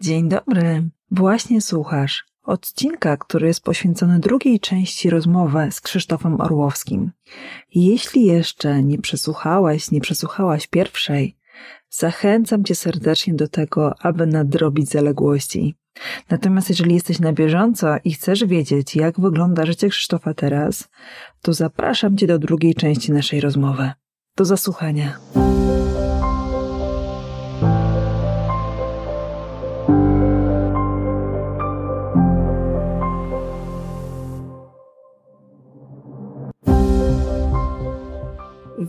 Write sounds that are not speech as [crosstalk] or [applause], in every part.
Dzień dobry. Właśnie słuchasz odcinka, który jest poświęcony drugiej części rozmowy z Krzysztofem Orłowskim. Jeśli jeszcze nie przesłuchałeś, nie przesłuchałaś pierwszej, zachęcam Cię serdecznie do tego, aby nadrobić zaległości. Natomiast jeżeli jesteś na bieżąco i chcesz wiedzieć, jak wygląda życie Krzysztofa teraz, to zapraszam Cię do drugiej części naszej rozmowy. Do zasłuchania.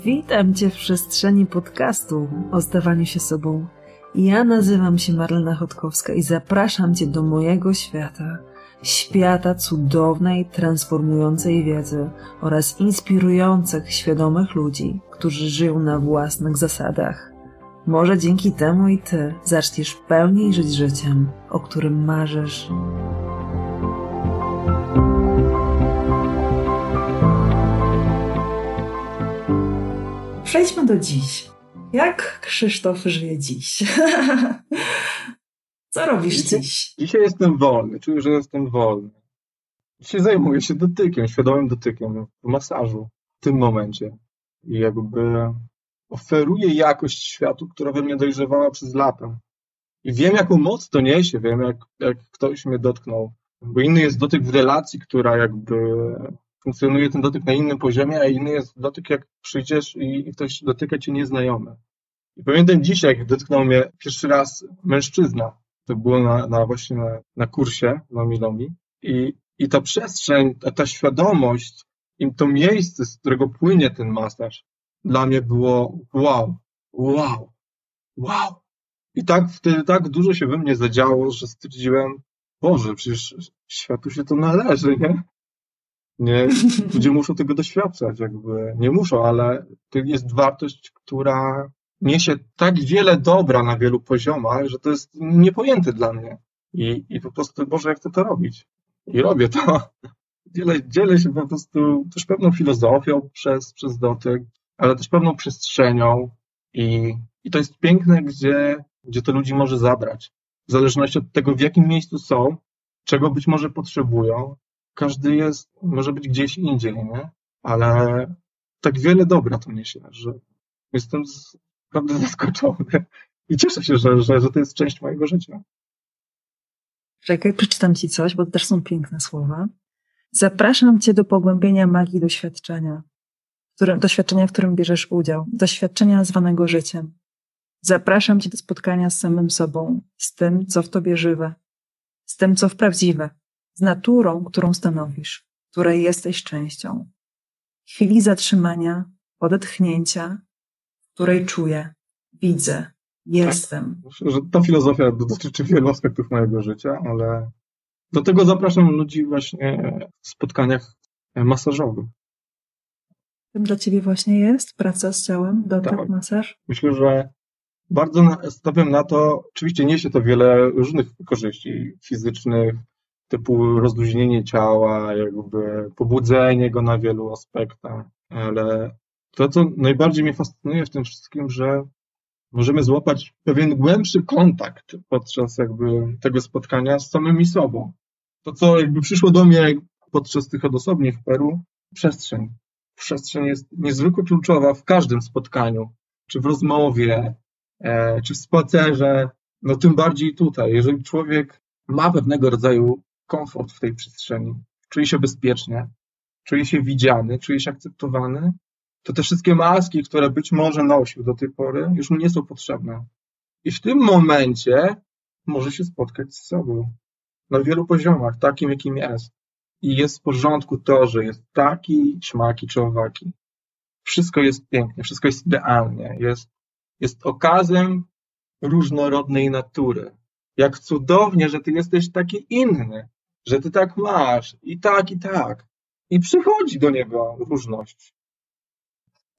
Witam Cię w przestrzeni podcastu o zdawaniu się sobą. Ja nazywam się Marlena Chodkowska i zapraszam Cię do mojego świata. Świata cudownej, transformującej wiedzy oraz inspirujących, świadomych ludzi, którzy żyją na własnych zasadach. Może dzięki temu i Ty zaczniesz pełniej żyć życiem, o którym marzysz. Przejdźmy do dziś. Jak Krzysztof żyje dziś? [laughs] Co robisz Dzisiaj- dziś? Dzisiaj jestem wolny, czuję, że jestem wolny. Dzisiaj zajmuję się dotykiem, świadomym dotykiem, w masażu w tym momencie. I jakby oferuję jakość światu, która we mnie dojrzewała przez lata. I wiem, jaką moc to niesie, wiem, jak, jak ktoś mnie dotknął. Bo inny jest dotyk w relacji, która jakby funkcjonuje ten dotyk na innym poziomie, a inny jest dotyk, jak przyjdziesz i, ktoś dotyka cię nieznajomy. I pamiętam dzisiaj, jak dotknął mnie pierwszy raz mężczyzna. To było na, na właśnie na, na kursie Lomi Lomi. I, I ta przestrzeń, ta, ta świadomość, i to miejsce, z którego płynie ten masaż, dla mnie było wow, wow, wow. I tak wtedy tak dużo się we mnie zadziało, że stwierdziłem, Boże, przecież światu się to należy, nie? Nie, [laughs] ludzie muszą tego doświadczać, jakby nie muszą, ale to jest wartość, która niesie tak wiele dobra na wielu poziomach, że to jest niepojęte dla mnie. I, i po prostu, Boże, jak chcę to robić? I robię to. [laughs] Dzielę, dzielę się po prostu też pewną filozofią przez, przez dotyk, ale też pewną przestrzenią. I, i to jest piękne, gdzie, gdzie to ludzi może zabrać. W zależności od tego, w jakim miejscu są, czego być może potrzebują. Każdy jest, może być gdzieś indziej, nie? Ale tak wiele dobra to niesie, że jestem naprawdę [laughs] zaskoczony. I cieszę się, że, że, że to jest część mojego życia. Czekaj, przeczytam Ci coś, bo to też są piękne słowa. Zapraszam Cię do pogłębienia magii doświadczenia, którym, doświadczenia, w którym bierzesz udział, doświadczenia zwanego życiem. Zapraszam Cię do spotkania z samym sobą, z tym, co w Tobie żywe, z tym, co w prawdziwe, z naturą, którą stanowisz, której jesteś częścią. Chwili zatrzymania, odetchnięcia, której czuję, widzę, jestem. Myślę, że ta filozofia dotyczy wielu aspektów mojego życia, ale do tego zapraszam ludzi właśnie w spotkaniach masażowych. Tym dla Ciebie właśnie jest praca z ciałem, dotyk, Tak. masaż? Myślę, że bardzo stawiam na to, oczywiście niesie to wiele różnych korzyści fizycznych, typu rozluźnienie ciała, jakby pobudzenie go na wielu aspektach, ale to, co najbardziej mnie fascynuje w tym wszystkim, że możemy złapać pewien głębszy kontakt podczas jakby tego spotkania z samymi sobą. To, co jakby przyszło do mnie podczas tych odosobnień w Peru, przestrzeń. Przestrzeń jest niezwykle kluczowa w każdym spotkaniu, czy w rozmowie, e, czy w spacerze, no tym bardziej tutaj. Jeżeli człowiek ma pewnego rodzaju komfort w tej przestrzeni, czuje się bezpiecznie, czuje się widziany, czuje się akceptowany, to te wszystkie maski, które być może nosił do tej pory, już mu nie są potrzebne. I w tym momencie może się spotkać z sobą na wielu poziomach, takim jakim jest. I jest w porządku to, że jest taki, śmaki czy owaki. Wszystko jest pięknie, wszystko jest idealnie. Jest, jest okazem różnorodnej natury. Jak cudownie, że ty jesteś taki inny, że ty tak masz i tak, i tak. I przychodzi do niego różność.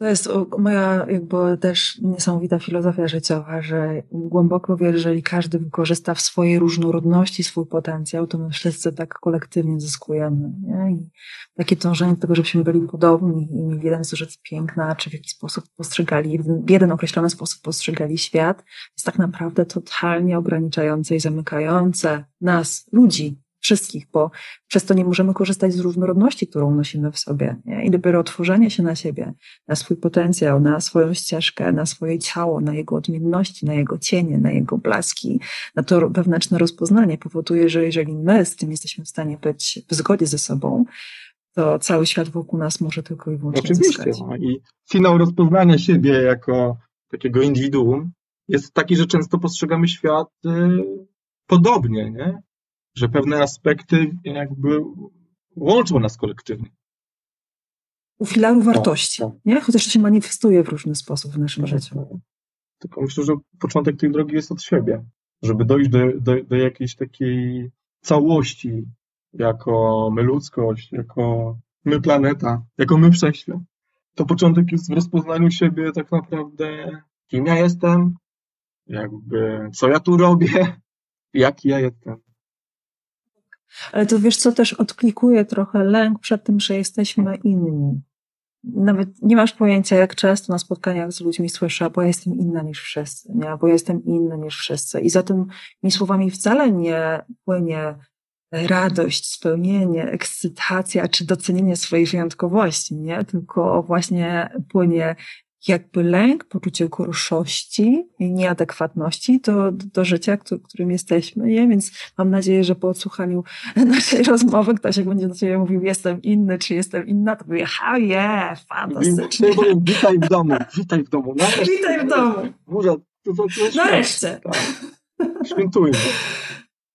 To jest moja jakby też niesamowita filozofia życiowa, że głęboko wierzę, że jeżeli każdy wykorzysta w swojej różnorodności swój potencjał, to my wszyscy tak kolektywnie zyskujemy. Nie? I takie dążenie do tego, żebyśmy byli podobni i mieli jeden wzorzec piękna, czy w jakiś sposób postrzegali, w jeden określony sposób postrzegali świat, jest tak naprawdę totalnie ograniczające i zamykające nas, ludzi, wszystkich, bo przez to nie możemy korzystać z różnorodności, którą nosimy w sobie. Nie? I dopiero otworzenie się na siebie, na swój potencjał, na swoją ścieżkę, na swoje ciało, na jego odmienności, na jego cienie, na jego blaski, na to wewnętrzne rozpoznanie powoduje, że jeżeli my z tym jesteśmy w stanie być w zgodzie ze sobą, to cały świat wokół nas może tylko i wyłącznie Oczywiście. No. I finał rozpoznania siebie jako takiego indywiduum jest taki, że często postrzegamy świat y, podobnie, nie? Że pewne aspekty jakby łączą nas kolektywnie. U filaru wartości, tak, nie? Chociaż to się manifestuje w różny sposób w naszym tak, życiu. Tylko myślę, że początek tej drogi jest od siebie, żeby dojść do, do, do jakiejś takiej całości, jako my ludzkość, jako my planeta, jako my wszechświat. To początek jest w rozpoznaniu siebie tak naprawdę, kim ja jestem, jakby co ja tu robię, [laughs] jaki ja jestem. Ale to wiesz, co też odklikuje trochę lęk przed tym, że jesteśmy inni. Nawet nie masz pojęcia, jak często na spotkaniach z ludźmi słyszę, bo ja jestem inna niż wszyscy, nie? bo ja jestem inny niż wszyscy. I za tymi słowami wcale nie płynie radość, spełnienie, ekscytacja czy docenienie swojej wyjątkowości, nie? Tylko właśnie płynie jakby lęk, poczucie gorszości i nieadekwatności do, do życia, którym jesteśmy, nie? Więc mam nadzieję, że po odsłuchaniu naszej rozmowy ktoś jak będzie do ciebie mówił, jestem inny, czy jestem inna, to powie, ha, je, fantastycznie. Witaj w domu, witaj w domu. Nareszcie, [laughs] witaj w domu. Może, to, to, to Nareszcie. Tak. Świętujmy.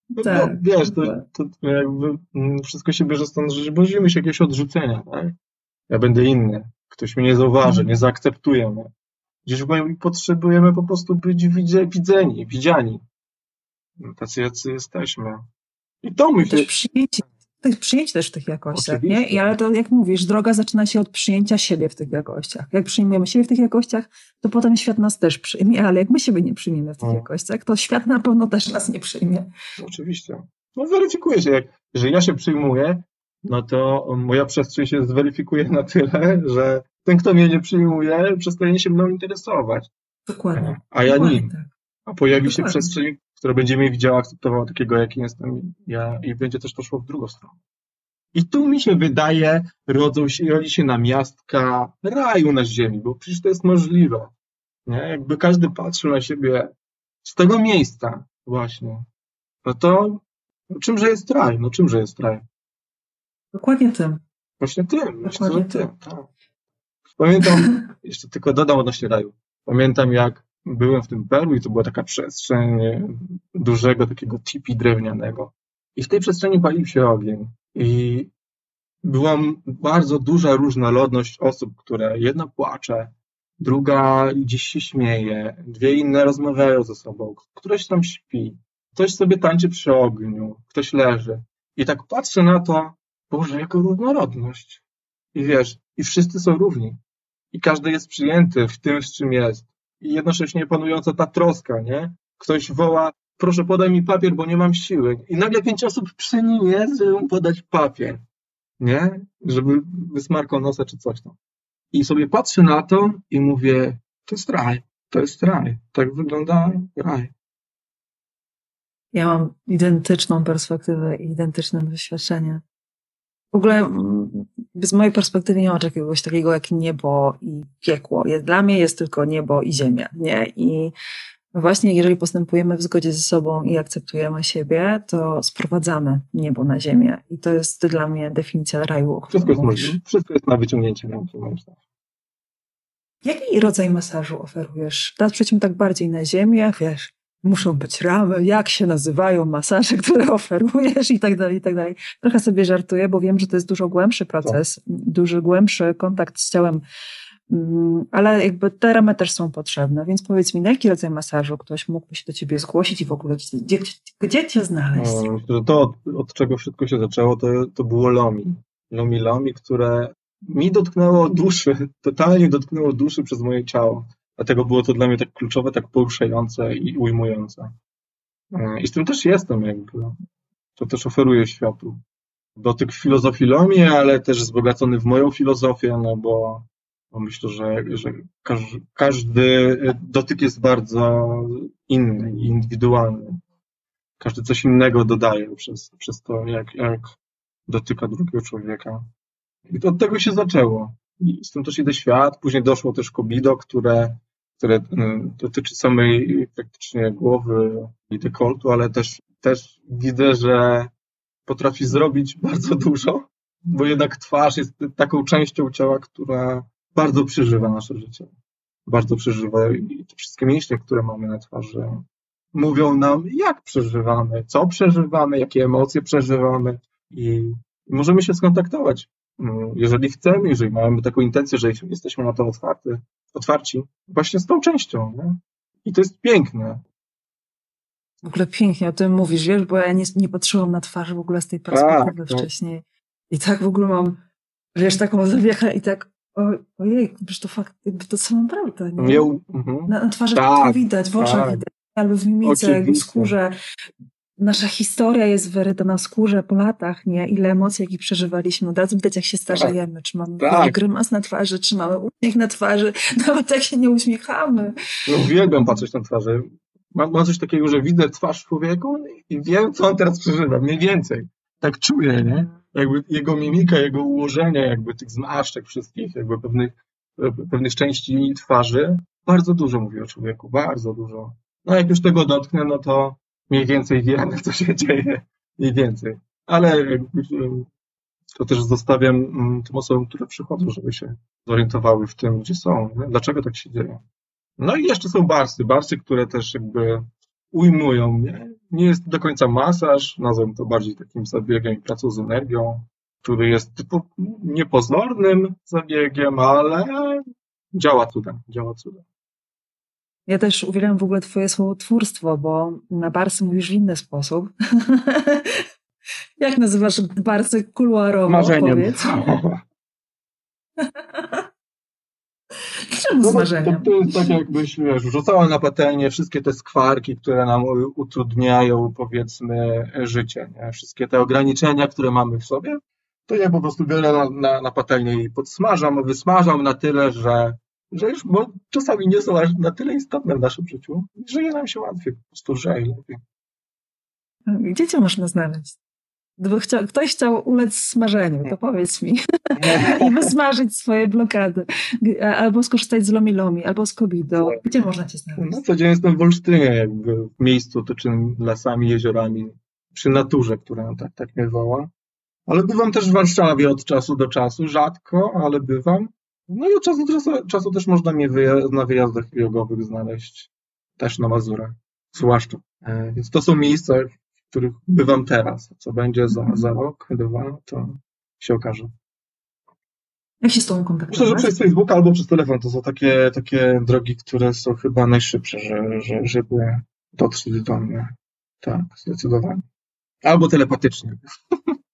No, tak, no, wiesz, to, to, to jakby mm, wszystko się bierze stąd, że boimy się jakiegoś odrzucenia, tak? Ja będę inny ktoś mnie nie zauważy, mhm. nie zaakceptuje mnie. Gdzieś potrzebujemy po prostu być widzeni, widziani. Tacy jacy jesteśmy. I to myślę... Też przyjęcie, też przyjęcie też w tych jakościach, nie? I ale to jak mówisz, droga zaczyna się od przyjęcia siebie w tych jakościach. Jak przyjmujemy siebie w tych jakościach, to potem świat nas też przyjmie, ale jak my siebie nie przyjmiemy w tych hmm. jakościach, to świat na pewno też nas nie przyjmie. Oczywiście. No weryfikuje się, jak, że ja się przyjmuję, no to moja przestrzeń się zweryfikuje na tyle, że ten, kto mnie nie przyjmuje, przestanie się mną interesować. Dokładnie. A ja Dokładnie, nim. Tak. A pojawi Dokładnie. się przestrzeń, która będzie mnie widziała, akceptowała takiego, jaki jestem ja i będzie też to szło w drugą stronę. I tu mi się wydaje, rodzą się, rodzi się namiastka raju na ziemi, bo przecież to jest możliwe. Nie? Jakby każdy patrzył na siebie z tego miejsca właśnie, no to czymże jest raj? No czymże jest raj? Dokładnie tym. Właśnie tym. Dokładnie tym. Tak. Pamiętam, [laughs] jeszcze tylko dodam odnośnie raju. Pamiętam jak byłem w tym Peru i to była taka przestrzeń dużego takiego tipi drewnianego. I w tej przestrzeni palił się ogień. I była bardzo duża różnorodność osób, które jedna płacze, druga gdzieś się śmieje, dwie inne rozmawiają ze sobą, ktoś tam śpi, ktoś sobie tańczy przy ogniu, ktoś leży. I tak patrzę na to, Boże, jaka różnorodność. I wiesz, i wszyscy są równi. I każdy jest przyjęty w tym, z czym jest. I jednocześnie panująca ta troska, nie? Ktoś woła, proszę podaj mi papier, bo nie mam siły. I nagle pięć osób przy nim jest, żeby mu podać papier. Nie? Żeby wysmarkał nosa czy coś tam. I sobie patrzę na to i mówię, to jest raj. To jest raj. Tak wygląda raj. Ja mam identyczną perspektywę i identyczne doświadczenie. W ogóle mm, z mojej perspektywy nie ma czegoś takiego jak niebo i piekło. Dla mnie jest tylko niebo i ziemia, nie? I właśnie jeżeli postępujemy w zgodzie ze sobą i akceptujemy siebie, to sprowadzamy niebo na ziemię. I to jest dla mnie definicja raju. Wszystko jest możliwe. Wszystko jest na wyciągnięcie ręki, moim zdaniem. Jaki rodzaj masażu oferujesz? Teraz przejdziemy tak bardziej na ziemię, wiesz, muszą być ramy, jak się nazywają masaże, [laughs] które oferujesz i tak dalej, i tak dalej. Trochę sobie żartuję, bo wiem, że to jest dużo głębszy proces, tak. dużo głębszy kontakt z ciałem, mm, ale jakby te ramy też są potrzebne, więc powiedz mi, na jaki rodzaj masażu ktoś mógłby się do ciebie zgłosić i w ogóle gdzie, gdzie cię znaleźć? No, to, od, od czego wszystko się zaczęło, to, to było Lomi. Lomi Lomi, które mi dotknęło duszy, [laughs] totalnie dotknęło duszy przez moje ciało. Dlatego było to dla mnie tak kluczowe, tak poruszające i ujmujące. E, I z tym też jestem jakby. To też oferuję światu. Dotyk filozofii ale też wzbogacony w moją filozofię, no bo, bo myślę, że, że każdy, każdy dotyk jest bardzo inny i indywidualny. Każdy coś innego dodaje przez, przez to, jak, jak dotyka drugiego człowieka. I od tego się zaczęło. I z tym też idę świat. Później doszło też Kobido, które, które mm, dotyczy samej praktycznie głowy i dekoltu, ale też, też widzę, że potrafi zrobić [laughs] bardzo dużo, bo jednak twarz jest taką częścią ciała, która bardzo przeżywa nasze życie. Bardzo przeżywa i te wszystkie mięśnie, które mamy na twarzy, mówią nam, jak przeżywamy, co przeżywamy, jakie emocje przeżywamy i możemy się skontaktować jeżeli chcemy, jeżeli mamy taką intencję, że jesteśmy na to otwarty, otwarci, właśnie z tą częścią. Nie? I to jest piękne. W ogóle pięknie o tym mówisz, wiesz, bo ja nie, nie patrzyłam na twarz w ogóle z tej perspektywy tak, wcześniej. I tak w ogóle mam, wiesz, taką zawiechę i tak, ojej, wiesz, to fakt, jakby to samą prawdę, nie? nie mhm. na, na, twarzy tak, to widać, w oczach tak. widać, albo w mimice, w skórze nasza historia jest wyryta na skórze po latach, nie? Ile emocji, jakich przeżywaliśmy. Od razu widać, jak się starzejemy. Czy mamy tak. grymas na twarzy, czy mamy uśmiech na twarzy. [laughs] Nawet jak się nie uśmiechamy. No, uwielbiam patrzeć na twarzy. Mam, mam coś takiego, że widzę twarz człowieku i wiem, co on teraz przeżywa. Mniej więcej. Tak czuję, nie? Jakby jego mimika, jego ułożenie, jakby tych zmarszczek wszystkich, jakby pewnych, pewnych części twarzy. Bardzo dużo mówi o człowieku. Bardzo dużo. No jak już tego dotknę, no to mniej więcej wiemy, co się dzieje, mniej więcej. Ale to też zostawiam mm, tym osobom, które przychodzą, żeby się zorientowały w tym, gdzie są, dlaczego tak się dzieje. No i jeszcze są barsy, barsy, które też jakby ujmują mnie. Nie jest do końca masaż, nazwę to bardziej takim zabiegiem i pracą z energią, który jest typu niepozornym zabiegiem, ale działa cudem, działa cudem. Ja też uwielbiam w ogóle twoje słowotwórstwo, bo na barsy mówisz w inny sposób. [laughs] Jak nazywasz barsy kuluarowo? Marzeniem. Powiedz. [laughs] Czemu no, To, to, jest tak jakbyś, wiesz, rzucała na patelnię wszystkie te skwarki, które nam utrudniają, powiedzmy, życie. Nie? Wszystkie te ograniczenia, które mamy w sobie, to ja po prostu biorę na, na, na patelnię i podsmażam, wysmażam na tyle, że że już bo czasami nie są aż na tyle istotne w naszym życiu, że je nam się łatwiej, po prostu lżej, lepiej. Gdzie cię można znaleźć? Gdyby chciał, ktoś chciał ulec smażeniu, to powiedz mi. [laughs] I wysmażyć swoje blokady. Albo skorzystać z Lomi Lomi, albo z Kobido. Gdzie można cię znaleźć? No, co dzień jestem w Olsztynie, jakby w miejscu otoczonym lasami, jeziorami, przy naturze, która tak, tak mnie woła. Ale bywam też w Warszawie od czasu do czasu, rzadko, ale bywam. No i od czasu do czasu, czasu też można mnie wyja na wyjazdach jogowych znaleźć, też na Mazurach, zwłaszcza. E, więc to są miejsca, w których bywam teraz. Co będzie za, za rok, dwa, to się okaże. Jak się z Tobą kontaktować? Myślę, że przez Facebook albo przez telefon. To są takie, takie drogi, które są chyba najszybsze, że, że, żeby dotrzeć do mnie. Tak, zdecydowanie. Albo telepatycznie. [laughs]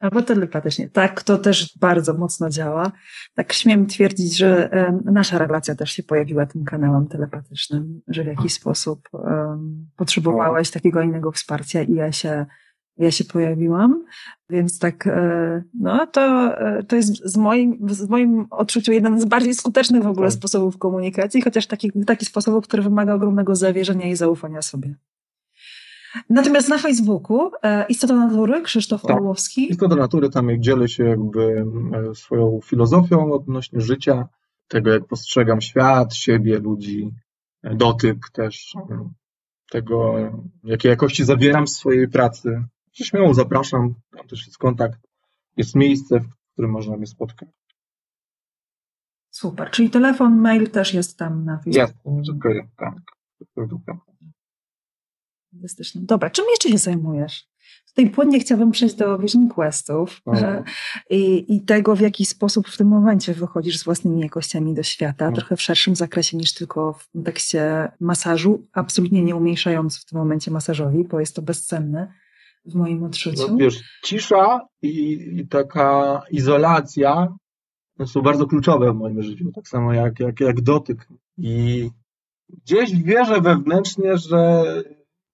Albo telepatycznie. Tak, to też bardzo mocno działa. Tak śmiem twierdzić, że nasza relacja też się pojawiła tym kanałem telepatycznym, że w jakiś sposób um, potrzebowałeś takiego innego wsparcia i ja się, ja się pojawiłam. Więc tak, e, no to, e, to jest z moim, z moim odczuciu jeden z bardziej skutecznych w ogóle tak. sposobów komunikacji, chociaż taki, taki sposób, który wymaga ogromnego zawierzenia i zaufania sobie. Natomiast na Facebooku e, Istota Natury, Krzysztof tak. Orłowski. Istota Natury, tam jak dzielę się jakby e, swoją filozofią odnośnie życia, tego jak postrzegam świat, siebie, ludzi, e, dotyk też, tego jakie jakości zabieram w swojej pracy. Śmiało zapraszam, tam też jest kontakt, jest miejsce, w którym można mnie spotkać. Super, czyli telefon, mail też jest tam na Facebooku. Jest, dziękuję, tak. Fantastyczne. Dobra, czym jeszcze się zajmujesz? Tutaj płynnie chciałabym przejść do Vision Questów i, i, tego, w jaki sposób w tym momencie wychodzisz z własnymi jakościami do świata, no. trochę w szerszym zakresie niż tylko w kontekście masażu, absolutnie nie umniejszając w tym momencie masażowi, bo jest to bezcenne, w moim odczuciu. No, wiesz, cisza i, i taka izolacja są bardzo kluczowe w moim życiu, tak samo jak, jak, jak dotyk. I gdzieś wierzę wewnętrznie, że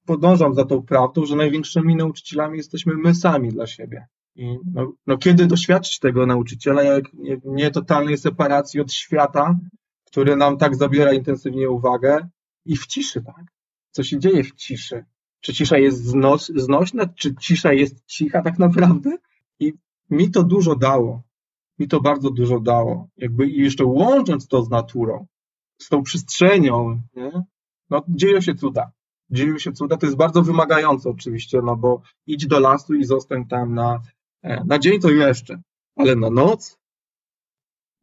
podążam za tą prawdą, że największymi nauczycielami jesteśmy my sami dla siebie. I no, no kiedy doświadczyć tego nauczyciela, jak nie, nie totalnej separacji od świata, który nam tak zabiera intensywnie uwagę i w ciszy, tak? Co się dzieje w ciszy? Czy cisza jest znos, znośna, czy cisza jest cicha tak naprawdę? I mi to dużo dało. Mi to bardzo dużo dało. Jakby i jeszcze łącząc to z naturą, z tą przestrzenią, nie? no dzieją się cuda. Dzieją się cuda. To jest bardzo wymagające oczywiście, no bo idź do lasu i zostań tam na, e, na dzień to jeszcze, ale na noc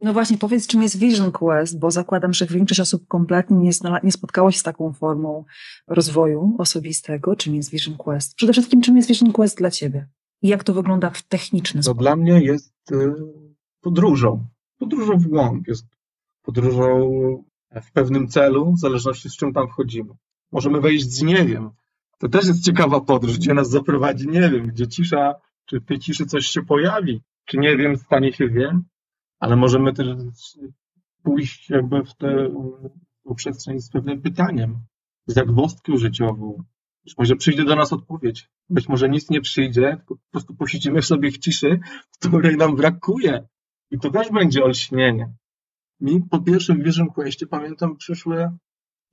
no właśnie, powiedz, czym jest Vision Quest, bo zakładam, że większość osób kompletnie nie, nie spotkało się z taką formą rozwoju osobistego. Czym jest Vision Quest? Przede wszystkim, czym jest Vision Quest dla Ciebie? I jak to wygląda w techniczny no sposób? dla mnie jest y, podróżą. Podróżą w głąb. Jest podróżą w pewnym celu, w zależności z czym tam wchodzimy. Możemy wejść z nie wiem. To też jest ciekawa podróż, gdzie nas zaprowadzi nie wiem, gdzie cisza, czy w tej ciszy coś się pojawi, czy nie wiem, stanie się wiem ale możemy też pójść jakby w tę przestrzeń z pewnym pytaniem, z zagwozdką życiową. Być może przyjdzie do nas odpowiedź. Być może nic nie przyjdzie, po prostu posiedzimy sobie w ciszy, której nam brakuje. I to też będzie olśnienie. Mi po pierwszym Vision Questie, pamiętam, przyszły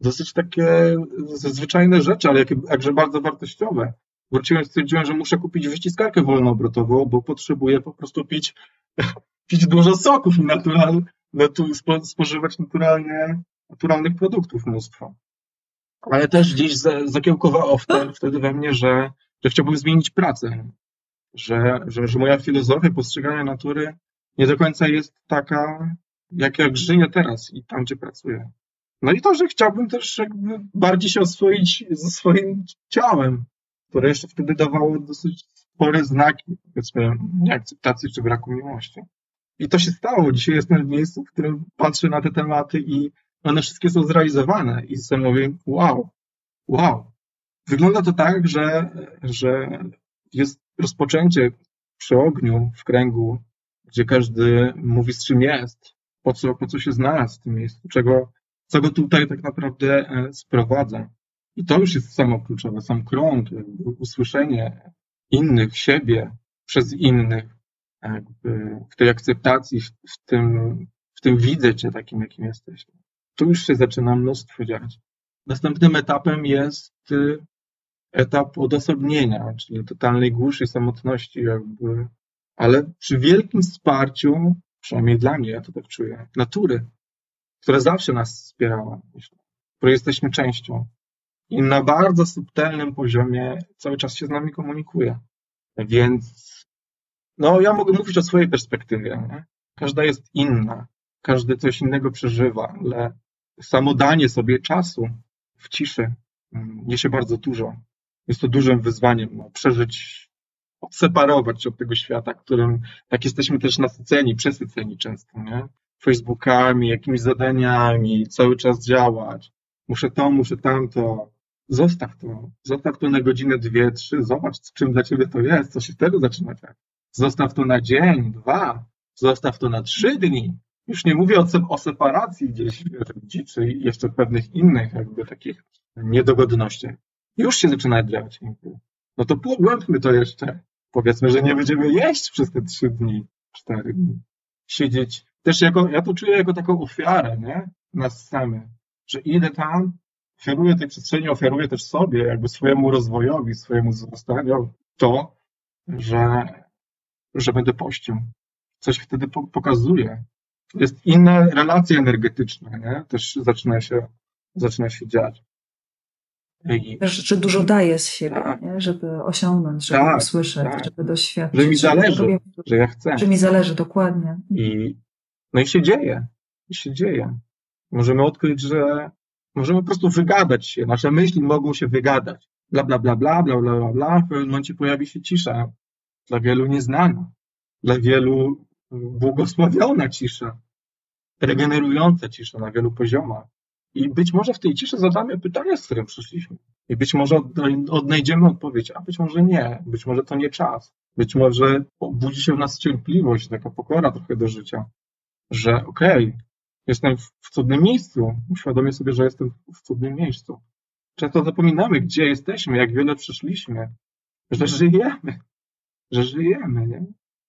dosyć takie zwyczajne rzeczy, ale jakże bardzo wartościowe. Wróciłem, stwierdziłem, że muszę kupić wyciskarkę wolnoobrotową, bo potrzebuję po prostu pić [laughs] pić dużo soków i natural, natu, spo, spożywać naturalnie, naturalnych produktów mnóstwo. Ale też gdzieś za, zakiełkowało wtedy, wtedy we mnie, że, że chciałbym zmienić pracę. Że, że, że moja filozofia postrzegania natury nie do końca jest taka, jak, jak żyję teraz i tam, gdzie pracuję. No i to, że chciałbym też jakby bardziej się oswoić ze swoim ciałem, które jeszcze wtedy dawało dosyć spore znaki, powiedzmy, nieakceptacji czy braku miłości. I to się stało. Dzisiaj jestem w miejscu, w którym patrzę na te tematy i one wszystkie są zrealizowane. I sobie mówię, wow, wow. Wygląda to tak, że, że jest rozpoczęcie przy ogniu, w kręgu, gdzie każdy mówi, z czym jest, po co, po co się znalazł w tym miejscu, czego, co go tutaj tak naprawdę e, sprowadza. I to już jest samo kluczowe, sam krąg, usłyszenie innych, siebie przez innych, jakby w tej akceptacji, w tym, w tym widzę cię takim, jakim jesteś. Tu już się zaczyna mnóstwo dziać. Następnym etapem jest y, etap odosobnienia, czyli totalnej głuszy, samotności, jakby, ale przy wielkim wsparciu, przynajmniej dla mnie, ja to tak czuję, natury, która zawsze nas wspierała, której jesteśmy częścią i na bardzo subtelnym poziomie cały czas się z nami komunikuje. Więc no, ja mogę mówić o swojej perspektywie. Nie? Każda jest inna, każdy coś innego przeżywa, ale samo danie sobie czasu w ciszy mm, niesie bardzo dużo. Jest to dużym wyzwaniem, no, przeżyć, odseparować się od tego świata, którym tak jesteśmy też nasyceni, przesyceni często, nie? Facebookami, jakimiś zadaniami, cały czas działać. Muszę to, muszę tamto. Zostaw to. Zostaw to na godzinę, dwie, trzy. Zobacz, czym dla ciebie to jest, co się wtedy zaczyna dziać. Zostaw to na dzień, dwa, zostaw to na trzy dni. Już nie mówię o, o separacji gdzieś czy jeszcze pewnych innych jakby takich niedogodnościach. Już się zaczyna dziać. No to pogłębmy to jeszcze. Powiedzmy, że nie będziemy jeść przez te trzy dni, cztery dni. Siedzieć. Też jako, ja to czuję jako taką ofiarę, nie? Nas samych. Że idę tam, oferuję tej przestrzeni, oferuję też sobie, jakby swojemu rozwojowi, swojemu wzrastaniu to, że że będę pościł. Coś wtedy pokazuje. Jest inna relacja energetyczna, nie? Też zaczyna się, zaczyna się dziać. I... Że dużo daje z siebie, tak. nie? żeby osiągnąć, żeby tak, usłyszeć, tak. żeby doświadczyć. Że mi zależy, że ja chcę. Że mi zależy, dokładnie. I, no i się dzieje. I się dzieje. Możemy odkryć, że możemy po prostu wygadać się. Nasze myśli mogą się wygadać. Bla, bla, bla, bla, bla, bla, bla, bla. W pewnym momencie pojawi się cisza dla wielu nieznana, dla wielu błogosławiona cisza, regenerująca cisza na wielu poziomach. I być może w tej ciszy zadamy pytanie, z którym przyszliśmy. I być może odnajdziemy odpowiedź, a być może nie. Być może to nie czas. Być może budzi się w nas cierpliwość, taka pokora trochę do życia, że okej, okay, jestem w cudnym miejscu, uświadomię sobie, że jestem w cudnym miejscu. Często zapominamy, gdzie jesteśmy, jak wiele przeszliśmy, że żyjemy, że żyjemy, nie?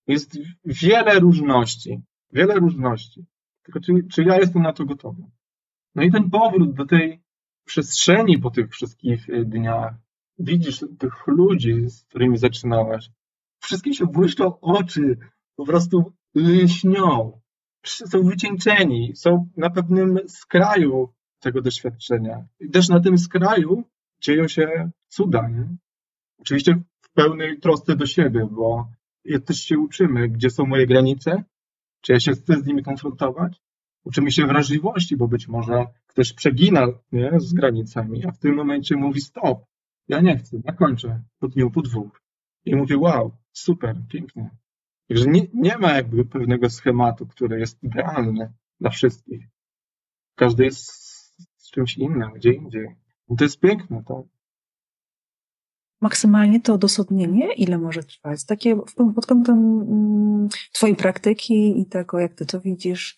Jest wiele różności, wiele różności. Tylko czy, czy ja jestem na to gotowy? No i ten powrót do tej przestrzeni po tych wszystkich e, dniach, widzisz tych ludzi, z którymi zaczynałaś, wszystkim się błyszczą oczy, po prostu lśnią, są wycieńczeni, są na pewnym skraju tego doświadczenia. I też na tym skraju dzieją się cuda, nie? Oczywiście w pełnej trosce do siebie, bo też się uczymy, gdzie są moje granice, czy ja się chcę z nimi konfrontować. Uczymy się wrażliwości, bo być może ktoś przegina nie, z granicami, a w tym momencie mówi stop, ja nie chcę, ja kończę po dniu, po dwóch. I mówię wow, super, pięknie. Także nie, nie ma jakby pewnego schematu, który jest idealny dla wszystkich. Każdy jest z czymś innym, gdzie indziej. I to jest piękne, tak? maksymalnie to odosobnienie, ile może trwać? Takie pod kątem mm, Twojej praktyki i tego, jak Ty to widzisz.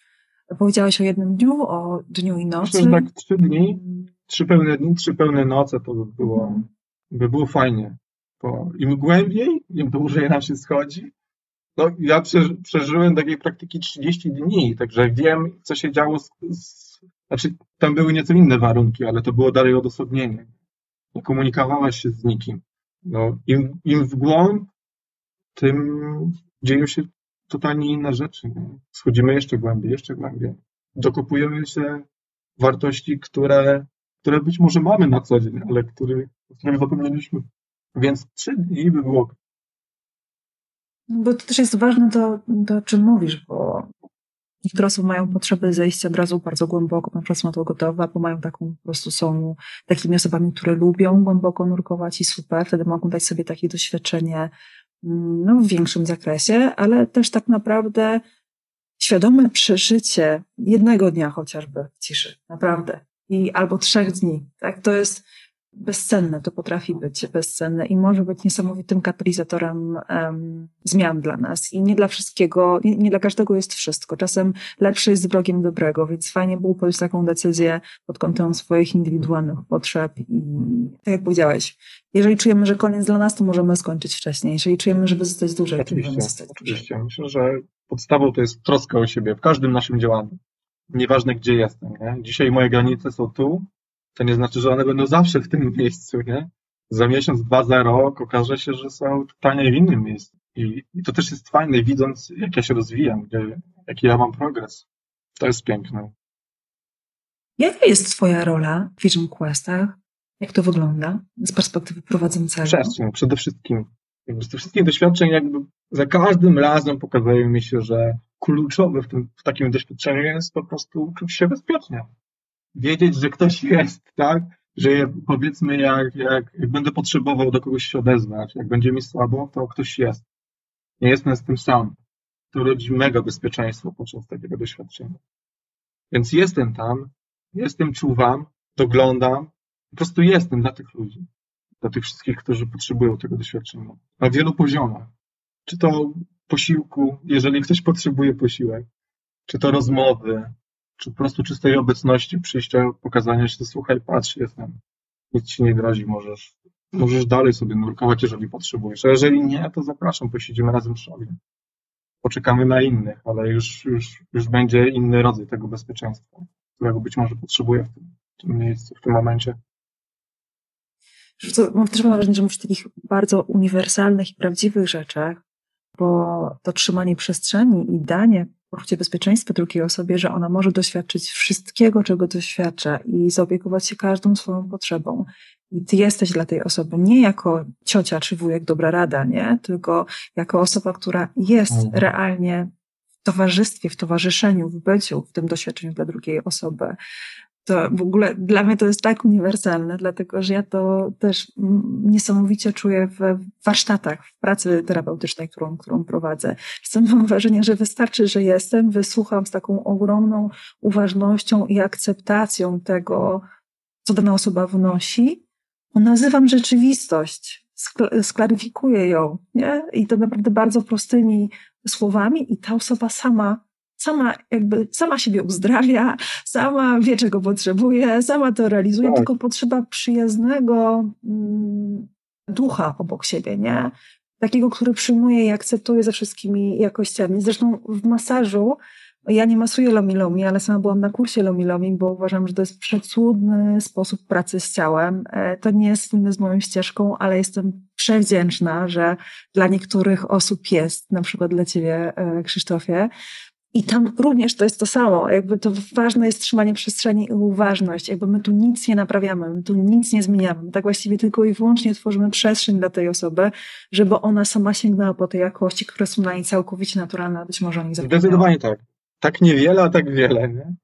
Powiedziałeś o jednym dniu, o dniu i nocy. Myślę, tak trzy dni, trzy pełne dni, trzy pełne noce to by było, mhm. by było fajnie. Bo im głębiej, im dłużej nam się schodzi. No, ja przeżyłem takiej praktyki 30 dni, także wiem, co się działo z, z znaczy, tam były nieco inne warunki, ale to było dalej odosobnienie. Nie komunikowałaś się z nikim. No, im, im w głąb, tym dzieją się totalnie inne rzeczy. Schodzimy jeszcze głębiej, jeszcze głębiej. Dokupujemy się wartości, które, które być może mamy na co dzień, ale o których zapomnieliśmy. Więc trzy dni by było. Bo to też jest ważne to, to, czym mówisz, bo Niektóre osoby mają potrzeby zejścia od razu bardzo głęboko, na przykład są to gotowe, albo mają taką, po prostu są takimi osobami, które lubią głęboko nurkować i super, wtedy mogą dać sobie takie doświadczenie mm, no, w większym zakresie, ale też tak naprawdę świadome przeżycie jednego dnia chociażby w ciszy, naprawdę. I albo trzech dni, tak? To jest, bezcenne, to potrafi być bezcenne i może być niesamowitym katalizatorem um, zmian dla nas. I nie dla wszystkiego, nie, nie, dla każdego jest wszystko. Czasem lepsze jest wrogiem dobrego, więc fajnie było podjąć taką decyzję pod kątem swoich indywidualnych potrzeb i tak jak powiedziałeś, jeżeli czujemy, że koniec dla nas, to możemy skończyć wcześniej. Jeżeli czujemy, żeby zostać dłużej, oczywiście, to możemy zostać Oczywiście. Dłużej. Myślę, że podstawą to jest troska o siebie w każdym naszym działaniu. Nieważne, gdzie jestem. Nie? Dzisiaj moje granice są tu, to nie znaczy, że one będą zawsze w tym [laughs] miejscu, nie? Za miesiąc, dwa, za rok okaże się, że są totalnie w innym miejscu. I, I, to też jest fajne, widząc, jak ja się rozwijam, gdzie, jaki ja mam progres. To jest piękne. Jaka jest Twoja rola w Vision Questach? Jak to wygląda z perspektywy prowadzącego? Przestrzeń, przede wszystkim. Z tych wszystkich doświadczeń, jakby za każdym razem pokazuje mi się, że kluczowe w, tym, w takim doświadczeniu jest po prostu czuć się bezpiecznie wiedzieć, że ktoś jest, tak? Że powiedzmy, jak, jak, jak będę potrzebował do kogoś się odezwać, jak będzie mi słabo, to ktoś jest. Nie jestem z tym sam. To rodzi mega bezpieczeństwo podczas takiego doświadczenia. Więc jestem tam, jestem, czuwam, doglądam, po prostu jestem dla tych ludzi, dla tych wszystkich, którzy potrzebują tego doświadczenia. Na wielu poziomach. Czy to posiłku, jeżeli ktoś potrzebuje posiłek, czy to rozmowy, czy po prostu czystej obecności, przyjścia, pokazania się, słuchaj, patrz, jestem, nic ci nie grozi, możesz, możesz dalej sobie nurkować, jeżeli potrzebujesz, a jeżeli nie, to zapraszam, posiedzimy razem w szobie. Poczekamy na innych, ale już, już, już będzie inny rodzaj tego bezpieczeństwa, którego być może potrzebuję w tym, w tym miejscu, w tym momencie. Mam też wrażenie, że mówisz o takich bardzo uniwersalnych i prawdziwych rzeczach, bo to trzymanie przestrzeni i danie poczucie bezpieczeństwa drugiej osobie, że ona może doświadczyć wszystkiego, czego doświadcza i zaopiekować się każdą swoją potrzebą. I ty jesteś dla tej osoby nie jako ciocia czy wujek dobra rada, nie? Tylko jako osoba, która jest mhm. realnie w towarzystwie, w towarzyszeniu, w byciu, w tym doświadczeniu dla drugiej osoby to w ogóle dla mnie to jest tak uniwersalne, dlatego że ja to też niesamowicie czuję w warsztatach, w pracy terapeutycznej, którą, którą prowadzę. Czasem mam wrażenie, że wystarczy, że jestem, wysłucham z taką ogromną uważnością i akceptacją tego, co dana osoba wnosi, nazywam rzeczywistość, sklaryfikuję ją, nie? I to naprawdę bardzo prostymi słowami i ta osoba sama sama jakby, sama siebie uzdrawia, sama wie, czego potrzebuje, sama to realizuje, tak. tylko potrzeba przyjaznego mm, ducha obok siebie, nie? Takiego, który przyjmuje i akceptuje ze wszystkimi jakościami. Zresztą w masażu ja nie masuję lomi-lomi, ale sama byłam na kursie lomi-lomi, bo uważam, że to jest przecudny sposób pracy z ciałem. E, to nie jest spójne z moją ścieżką, ale jestem przewdzięczna, że dla niektórych osób jest, na przykład dla ciebie, e, Krzysztofie. I tam również to jest to samo. Jakby to ważne jest trzymanie przestrzeni i uważność. Jakby my tu nic nie naprawiamy, my tu nic nie zmieniamy. My tak właściwie tylko i wyłącznie tworzymy przestrzeń dla tej osoby, żeby ona sama sięgnęła po te jakości, które są dla niej całkowicie naturalne, a być może o nich zapomniała. Zdecydowanie tak tak niewiele, a tak wiele, nie?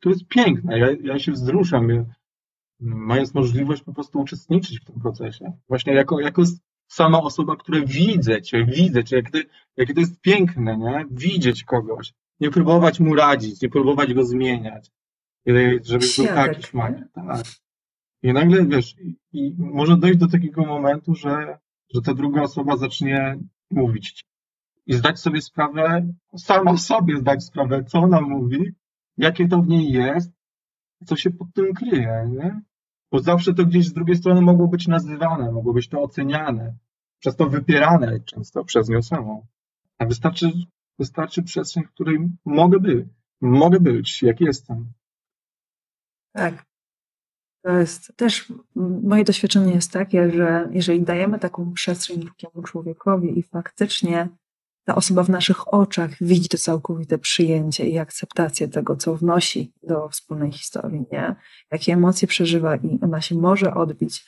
To jest piękne. Ja, ja się wzruszam, mając możliwość po prostu uczestniczyć w tym procesie. Właśnie jako, jako sama osoba, która widzę cię, widzę cię, jakie to, jakie to jest piękne, nie? Widzieć kogoś. Nie próbować mu radzić, nie próbować go zmieniać. Żeby był taki śmak. Tak. I nagle, wiesz, i, i może dojść do takiego momentu, że, że ta druga osoba zacznie mówić i zdać sobie sprawę, sama sobie zdać sprawę, co ona mówi, jakie to w niej jest, co się pod tym kryje, nie? Bo zawsze to gdzieś z drugiej strony mogło być nazywane, mogło być to oceniane, przez to wypierane często przez nią samą. A wystarczy, wystarczy przestrzeń, w której mogę być, mogę być, jak jestem. Tak. To jest też moje doświadczenie jest takie, że jeżeli dajemy taką przestrzeń drugiemu człowiekowi i faktycznie ta osoba w naszych oczach widzi to całkowite przyjęcie i akceptację tego, co wnosi do wspólnej historii, nie? Jakie emocje przeżywa i ona się może odbić.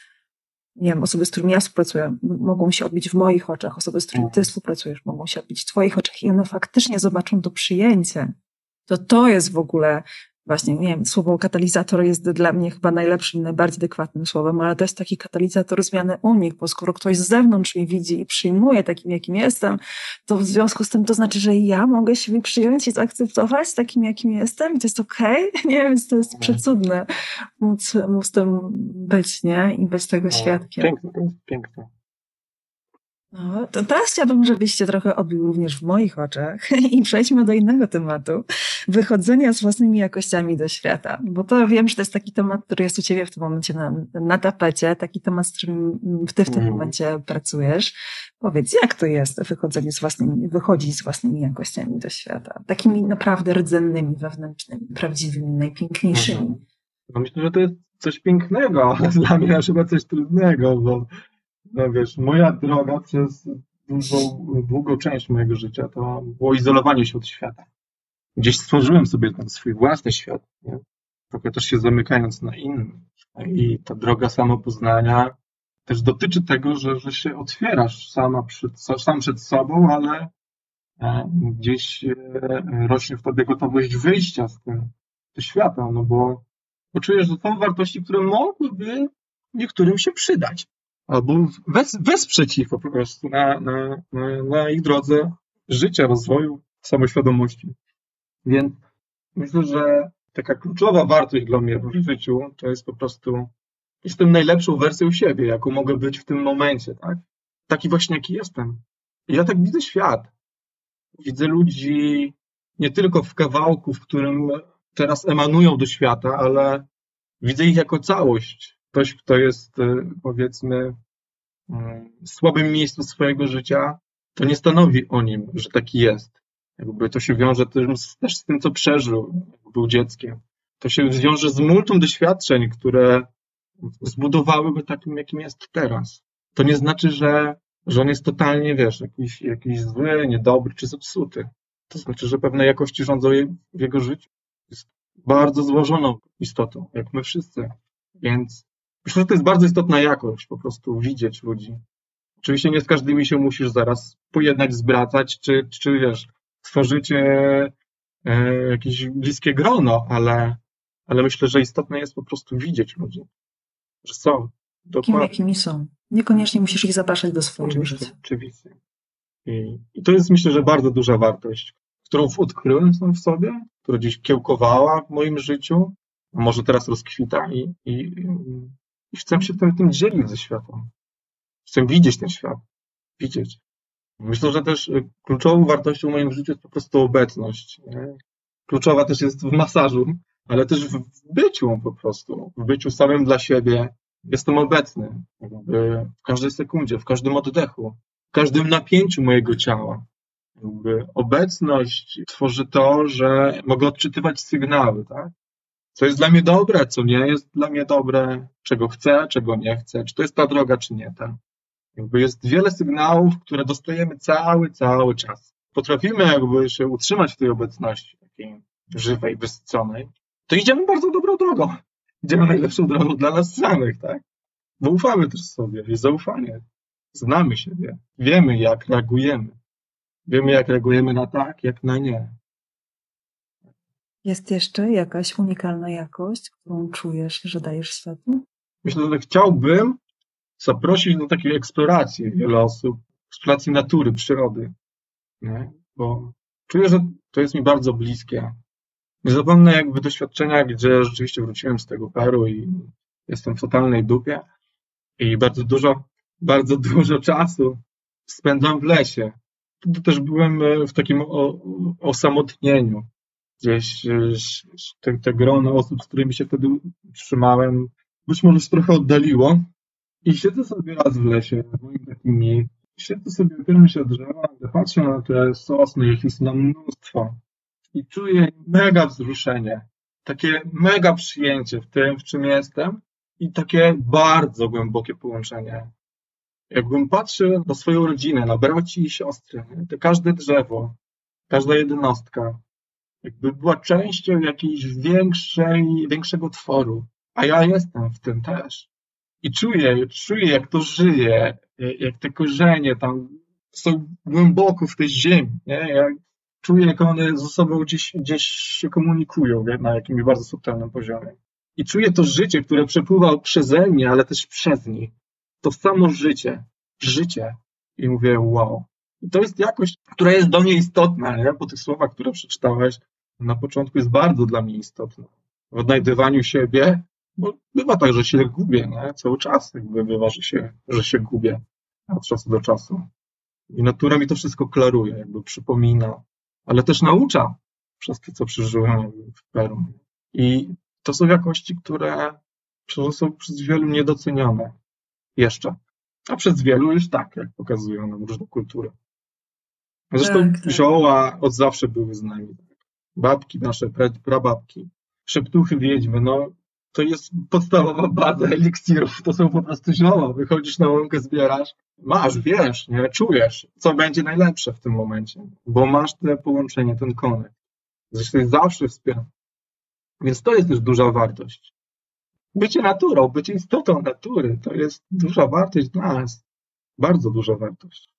Nie wiem, osoby, z którymi ja współpracuję, mogą się odbić w moich oczach, osoby, z którymi ty mhm. współpracujesz, mogą się odbić w twoich oczach i one faktycznie zobaczą to przyjęcie. To to jest w ogóle właśnie, nie wiem, słowo katalizator jest dla mnie chyba najlepszym, najbardziej adekwatnym słowem, ale to jest taki katalizator zmiany u nich, bo skoro ktoś z zewnątrz mnie widzi i przyjmuje takim, jakim jestem, to w związku z tym to znaczy, że ja mogę siebie przyjąć i zaakceptować takim, jakim jestem i to jest okej, okay? [laughs] nie? Więc to jest przecudne móc, móc tym być, nie? I być tego świadkiem. Piękne, piękne. No, to teraz chciałabym, żebyście trochę odbił również w moich oczach [laughs] i przejdźmy do innego tematu. Wychodzenia z własnymi jakościami do świata. Bo to wiem, że to jest taki temat, który jest u ciebie w tym momencie na, na tapecie, taki temat, z którym ty w tym mm. momencie pracujesz. Powiedz, jak to jest wychodzenie z własnymi, wychodzić z własnymi jakościami do świata? Takimi naprawdę rdzennymi, wewnętrznymi, prawdziwymi, najpiękniejszymi. Mhm. No myślę, że to jest coś pięknego, [laughs] dla mnie chyba coś trudnego, bo wiesz, moja droga przez długą, długą część mojego życia to było izolowanie się od świata. Gdzieś stworzyłem sobie ten swój własny świat, nie? trochę też się zamykając na inny. I ta droga samopoznania też dotyczy tego, że, że się otwierasz sama przed, sam przed sobą, ale e, gdzieś e, rośnie w tobie gotowość wyjścia z tego świata, no bo poczujesz, że są wartości, które mogłyby niektórym się przydać albo wes, wesprzeć ich po prostu na, na, na, ich drodze życia, rozwoju, samoświadomości. Więc myślę, że taka kluczowa wartość dla mnie w życiu to jest po prostu jestem najlepszą wersją siebie, jaką mogę być w tym momencie, tak? Taki właśnie, jaki jestem. I ja tak widzę świat. Widzę ludzi nie tylko w kawałku, w którym teraz emanują do świata, ale widzę ich jako całość ktoś, kto jest y, powiedzmy w mm, słabym miejscu swojego życia, to nie stanowi o nim, że taki jest. Jakby to się wiąże też z tym, co przeżył, jak był dzieckiem. To się wiąże z multum doświadczeń, które zbudowały go takim, jakim jest teraz. To nie znaczy, że, że on jest totalnie, wiesz, jakiś, jakiś zły, niedobry czy zepsuty. To znaczy, że pewne jakości rządzą w jego życiu. Jest bardzo złożoną istotą, jak my wszyscy. Więc Myślę, że to jest bardzo istotna jakość, po prostu widzieć ludzi. Oczywiście nie z każdymi się musisz zaraz pojednać, zbracać, czy, czy wiesz, tworzycie e, jakieś bliskie grono, ale, ale myślę, że istotne jest po prostu widzieć ludzi, że są. Dokładnie. Kim, jakimi są. Niekoniecznie musisz ich zapraszać do swojego oczywiście, życia. Oczywiście. I, I to jest myślę, że bardzo duża wartość, którą odkryłem sam w sobie, która gdzieś kiełkowała w moim życiu, a może teraz rozkwita i, i i chcę się tym, tym dzielić ze światem. Chcę widzieć ten świat. Widzieć. Myślę, że też y, kluczową wartością w moim życiu jest po prostu obecność. Nie? Kluczowa też jest w masażu, ale też w byciu po prostu. W byciu samym dla siebie. Jestem obecny w każdej sekundzie, w każdym oddechu, w każdym napięciu mojego ciała. Jakby obecność tworzy to, że mogę odczytywać sygnały, tak? Co jest dla mnie dobre, co nie jest dla mnie dobre, czego chcę, czego nie chcę, czy to jest ta droga, czy nie ta. Jakby jest wiele sygnałów, które dostajemy cały, cały czas. Potrafimy jakby się utrzymać w tej obecności takiej żywej, wysyconej, to idziemy bardzo dobrą drogą. Idziemy najlepszą drogą dla nas samych, tak? Bo ufamy też sobie, jest zaufanie. Znamy siebie, wiemy jak reagujemy. Wiemy jak reagujemy na tak, jak na nie. Jest jeszcze jakaś unikalna jakość, którą czujesz, że dajesz światu? Myślę, że chciałbym zaprosić do takiej eksploracji wiele osób, eksploracji natury, przyrody, nie? bo czuję, że to jest mi bardzo bliskie. Nie zapomnę jakby doświadczenia, gdzie rzeczywiście wróciłem z tego Peru i jestem w totalnej dupie i bardzo dużo, bardzo [laughs] dużo czasu spędzam w lesie. Wtedy też byłem w takim osamotnieniu. Gdzieś te, te grono osób, z którymi się wtedy trzymałem, być może się trochę oddaliło, i siedzę sobie raz w lesie, w moim takim miejscu. Siedzę sobie, opieram się drzewa, patrzę na te sosny, ich jest na mnóstwo. I czuję mega wzruszenie. Takie mega przyjęcie w tym, w czym jestem. I takie bardzo głębokie połączenie. Jakbym patrzył na swoją rodzinę, na braci i siostry, to każde drzewo, każda jednostka, jakby była częścią jakiejś większej, większego tworu. A ja jestem w tym też i czuję, czuję jak to żyje, jak te korzenie tam są głęboko w tej ziemi, nie? Ja czuję, jak one ze sobą gdzieś, gdzieś się komunikują na jakimś bardzo subtelnym poziomie. I czuję to życie, które przepływa przeze mnie, ale też przez nich. To samo życie, życie. I mówię, wow. I to jest jakość, która jest do mnie istotna, nie? Po tych słowach, które przeczytałeś na początku jest bardzo dla mnie istotna. W odnajdywaniu siebie, bo bywa tak, że się gubię, nie? Cały czas jakby bywa, że się, że się gubię od czasu do czasu. I natura mi to wszystko klaruje, jakby przypomina, ale też naucza przez to, co przeżyłem w Peru. I to są jakości, które są przez wielu niedocenione jeszcze. A przez wielu już tak, jak pokazują nam różne kultury. Zresztą tak, tak. zioła od zawsze były z nami. Babki nasze, prababki, szeptuchy wiedźmy, no to jest podstawowa baza eliksirów. To są po prostu zioła. Wychodzisz na łąkę, zbierasz, masz, wiesz, nie, czujesz, co będzie najlepsze w tym momencie, bo masz te połączenie, ten konekt. Zresztą zawsze wspiera. Więc to jest też duża wartość. Bycie naturą, bycie istotą natury, to jest duża wartość dla nas. Bardzo duża wartość.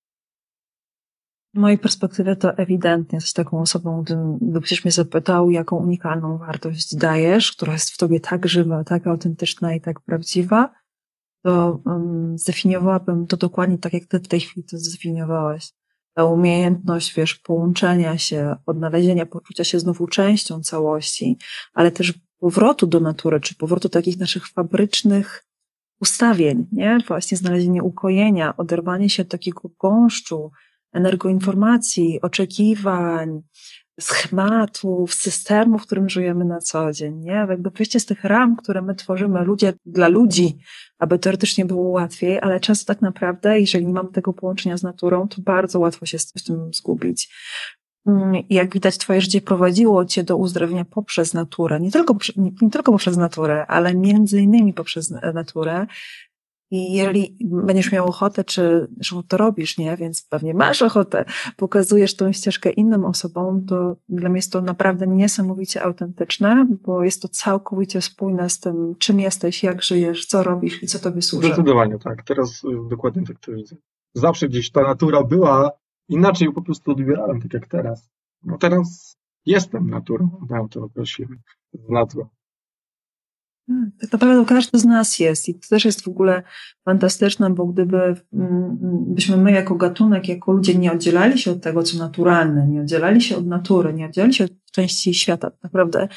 Z mojej perspektywy to ewidentnie jesteś taką osobą, gdybyś mnie zapytał, jaką unikalną wartość dajesz, która jest w tobie tak żywa, tak autentyczna i tak prawdziwa, to um, zdefiniowałabym to dokładnie tak, jak ty w tej chwili to zdefiniowałeś. Ta umiejętność, wiesz, połączenia się, odnalezienia, poczucia się znowu częścią całości, ale też powrotu do natury, czy powrotu takich naszych fabrycznych ustawień, nie? Właśnie znalezienie ukojenia, oderwanie się od takiego gąszczu, energoinformacji, oczekiwań, schematów, systemu, w którym żyjemy na co dzień, nie? Jakby wyjście z tych ram, które my tworzymy ludzie dla ludzi, aby teoretycznie było łatwiej, ale często tak naprawdę, jeżeli nie mamy tego połączenia z naturą, to bardzo łatwo się z tym zgubić. Mm, jak widać, twoje życie prowadziło cię do uzdrowienia poprzez naturę, nie tylko, nie, nie tylko poprzez naturę, ale między innymi poprzez naturę. I jeżeli będziesz miał ochotę, czy że to robisz, nie? Więc pewnie masz ochotę, pokazujesz tą ścieżkę innym osobom, to dla mnie jest to naprawdę niesamowicie autentyczne, bo jest to całkowicie spójne z tym, czym jesteś, jak żyjesz, co robisz i co tobie służy. Zdecydowanie tak. Teraz y, dokładnie tak to widzę. Zawsze gdzieś ta natura była, inaczej po prostu odbierałem, tak jak teraz. No teraz jestem naturą, tak to określimy, z naturą. Tak naprawdę każdy z nas jest i to też jest w ogóle fantastyczne, bo gdyby mm, byśmy my jako gatunek, jako ludzie nie oddzielali się od tego, co naturalne, nie oddzielali się od natury, nie oddzielali się od części świata, tak naprawdę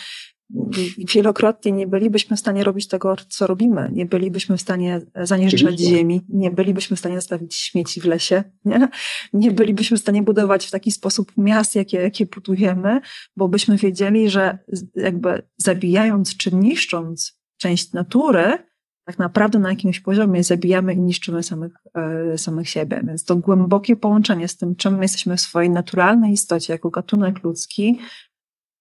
wielokrotnie nie bylibyśmy w stanie robić tego, co robimy. Nie bylibyśmy w stanie zanieczyszczać ziemi, nie bylibyśmy w stanie zostawić śmieci w lesie, nie? nie bylibyśmy w stanie budować w taki sposób miast, jakie, jakie budujemy, bo byśmy wiedzieli, że jakby zabijając czy niszcząc część natury, tak naprawdę na jakimś poziomie zabijamy i niszczymy samych, e, samych siebie. Więc to głębokie połączenie z tym, czym jesteśmy w swojej naturalnej istocie jako gatunek ludzki,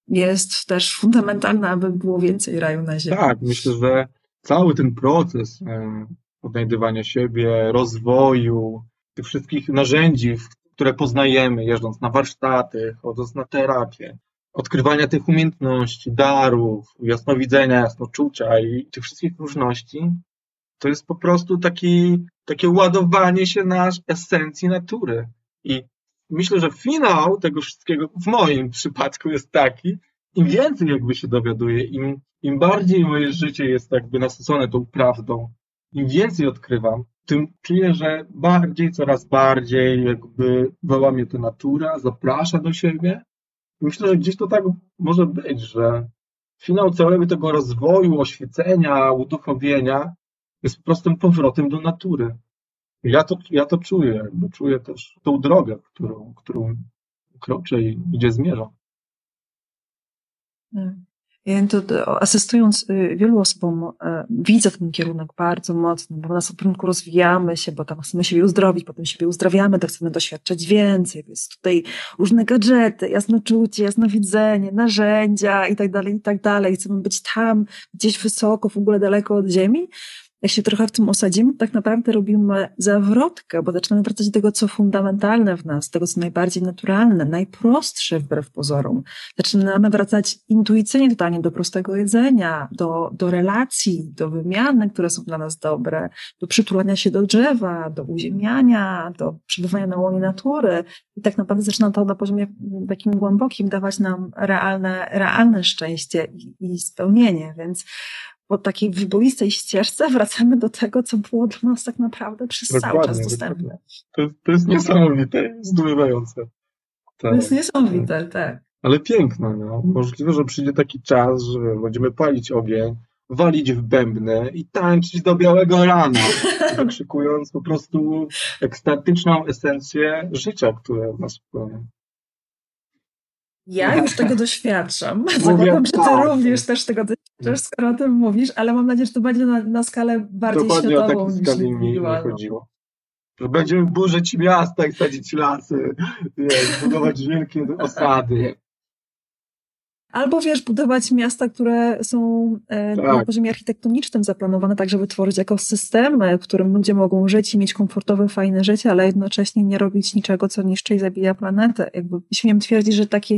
jest też fundamentalne, aby było więcej raju na ziemi. Tak, myślę, że cały ten proces e, odnajdywania siebie, rozwoju, tych wszystkich narzędzi, które poznajemy, jeżdżąc na warsztaty, chodząc na terapię, odkrywania tych umiejętności, darów, jasnowidzenia, jasnoczucia i tych wszystkich różności, to jest po prostu taki, takie ładowanie się na esencji natury. I myślę, że finał tego wszystkiego w moim przypadku jest taki, im więcej jakby się dowiaduję, im, im bardziej moje życie jest jakby nasycone tą prawdą, im więcej odkrywam, tym czuję, że bardziej, coraz bardziej jakby woła mnie ta natura, zaprasza do siebie. Myślę, że gdzieś to tak może być, że finał całego tego rozwoju, oświecenia, uduchowienia jest po prostu powrotem do natury. Ja to, ja to czuję, jakby czuję też tą drogę, którą, którą kroczę i gdzie zmierzam. Ja to, asystując y, wielu osobom, e, widzę ten kierunek bardzo mocno, bo na początku rozwijamy się, bo tam chcemy siebie uzdrowić, potem siebie uzdrawiamy, to chcemy doświadczać więcej. Jest tutaj różne gadżety, jasnoczucie, jasnowidzenie, narzędzia i tak dalej, i tak dalej. Chcemy być tam, gdzieś wysoko, w ogóle daleko od ziemi jak się trochę w tym osadzimy, tak naprawdę robimy zawrotkę, bo zaczynamy wracać do tego, co fundamentalne w nas, tego, co najbardziej naturalne, najprostsze wbrew pozorom. Zaczynamy wracać intuicyjnie totalnie do prostego jedzenia, do, do relacji, do wymiany, które są dla nas dobre, do przytulania się do drzewa, do uziemiania, do przebywania na łonie natury. I tak naprawdę zaczyna to na poziomie takim głębokim dawać nam realne, realne szczęście i, i spełnienie. Więc po takiej wyboistej ścieżce [laughs] wracamy do tego, co było dla nas tak naprawdę przez dokładnie, cały czas dostępne. To, to jest niesamowite, zdumiewające. Tak. To jest niesamowite, tak. Ale piękne, no. Możliwe, że przyjdzie taki czas, że będziemy palić ogień, walić w bębny i tańczyć do białego rana, [laughs] wykrzykując po prostu ekstatyczną esencję życia, które w nas wpływa. Ja już tego doświadczam. [laughs] Zakładam, że ty tak. również też tego doświadczasz, skoro o tym mówisz, ale mam nadzieję, że to będzie na, na skalę bardziej Dokładnie światową o niż skali mi chodziło. Że będziemy burzyć miasta i sadzić lasy, budować wielkie osady. Albo wiesz, budować miasta, które są e, tak. na poziomie architektonicznym zaplanowane tak, żeby tworzyć ekosystemy, w którym ludzie mogą żyć i mieć komfortowe, fajne życie, ale jednocześnie nie robić niczego, co niszczy i zabija planetę. Jakby śmiem twierdzić, że takie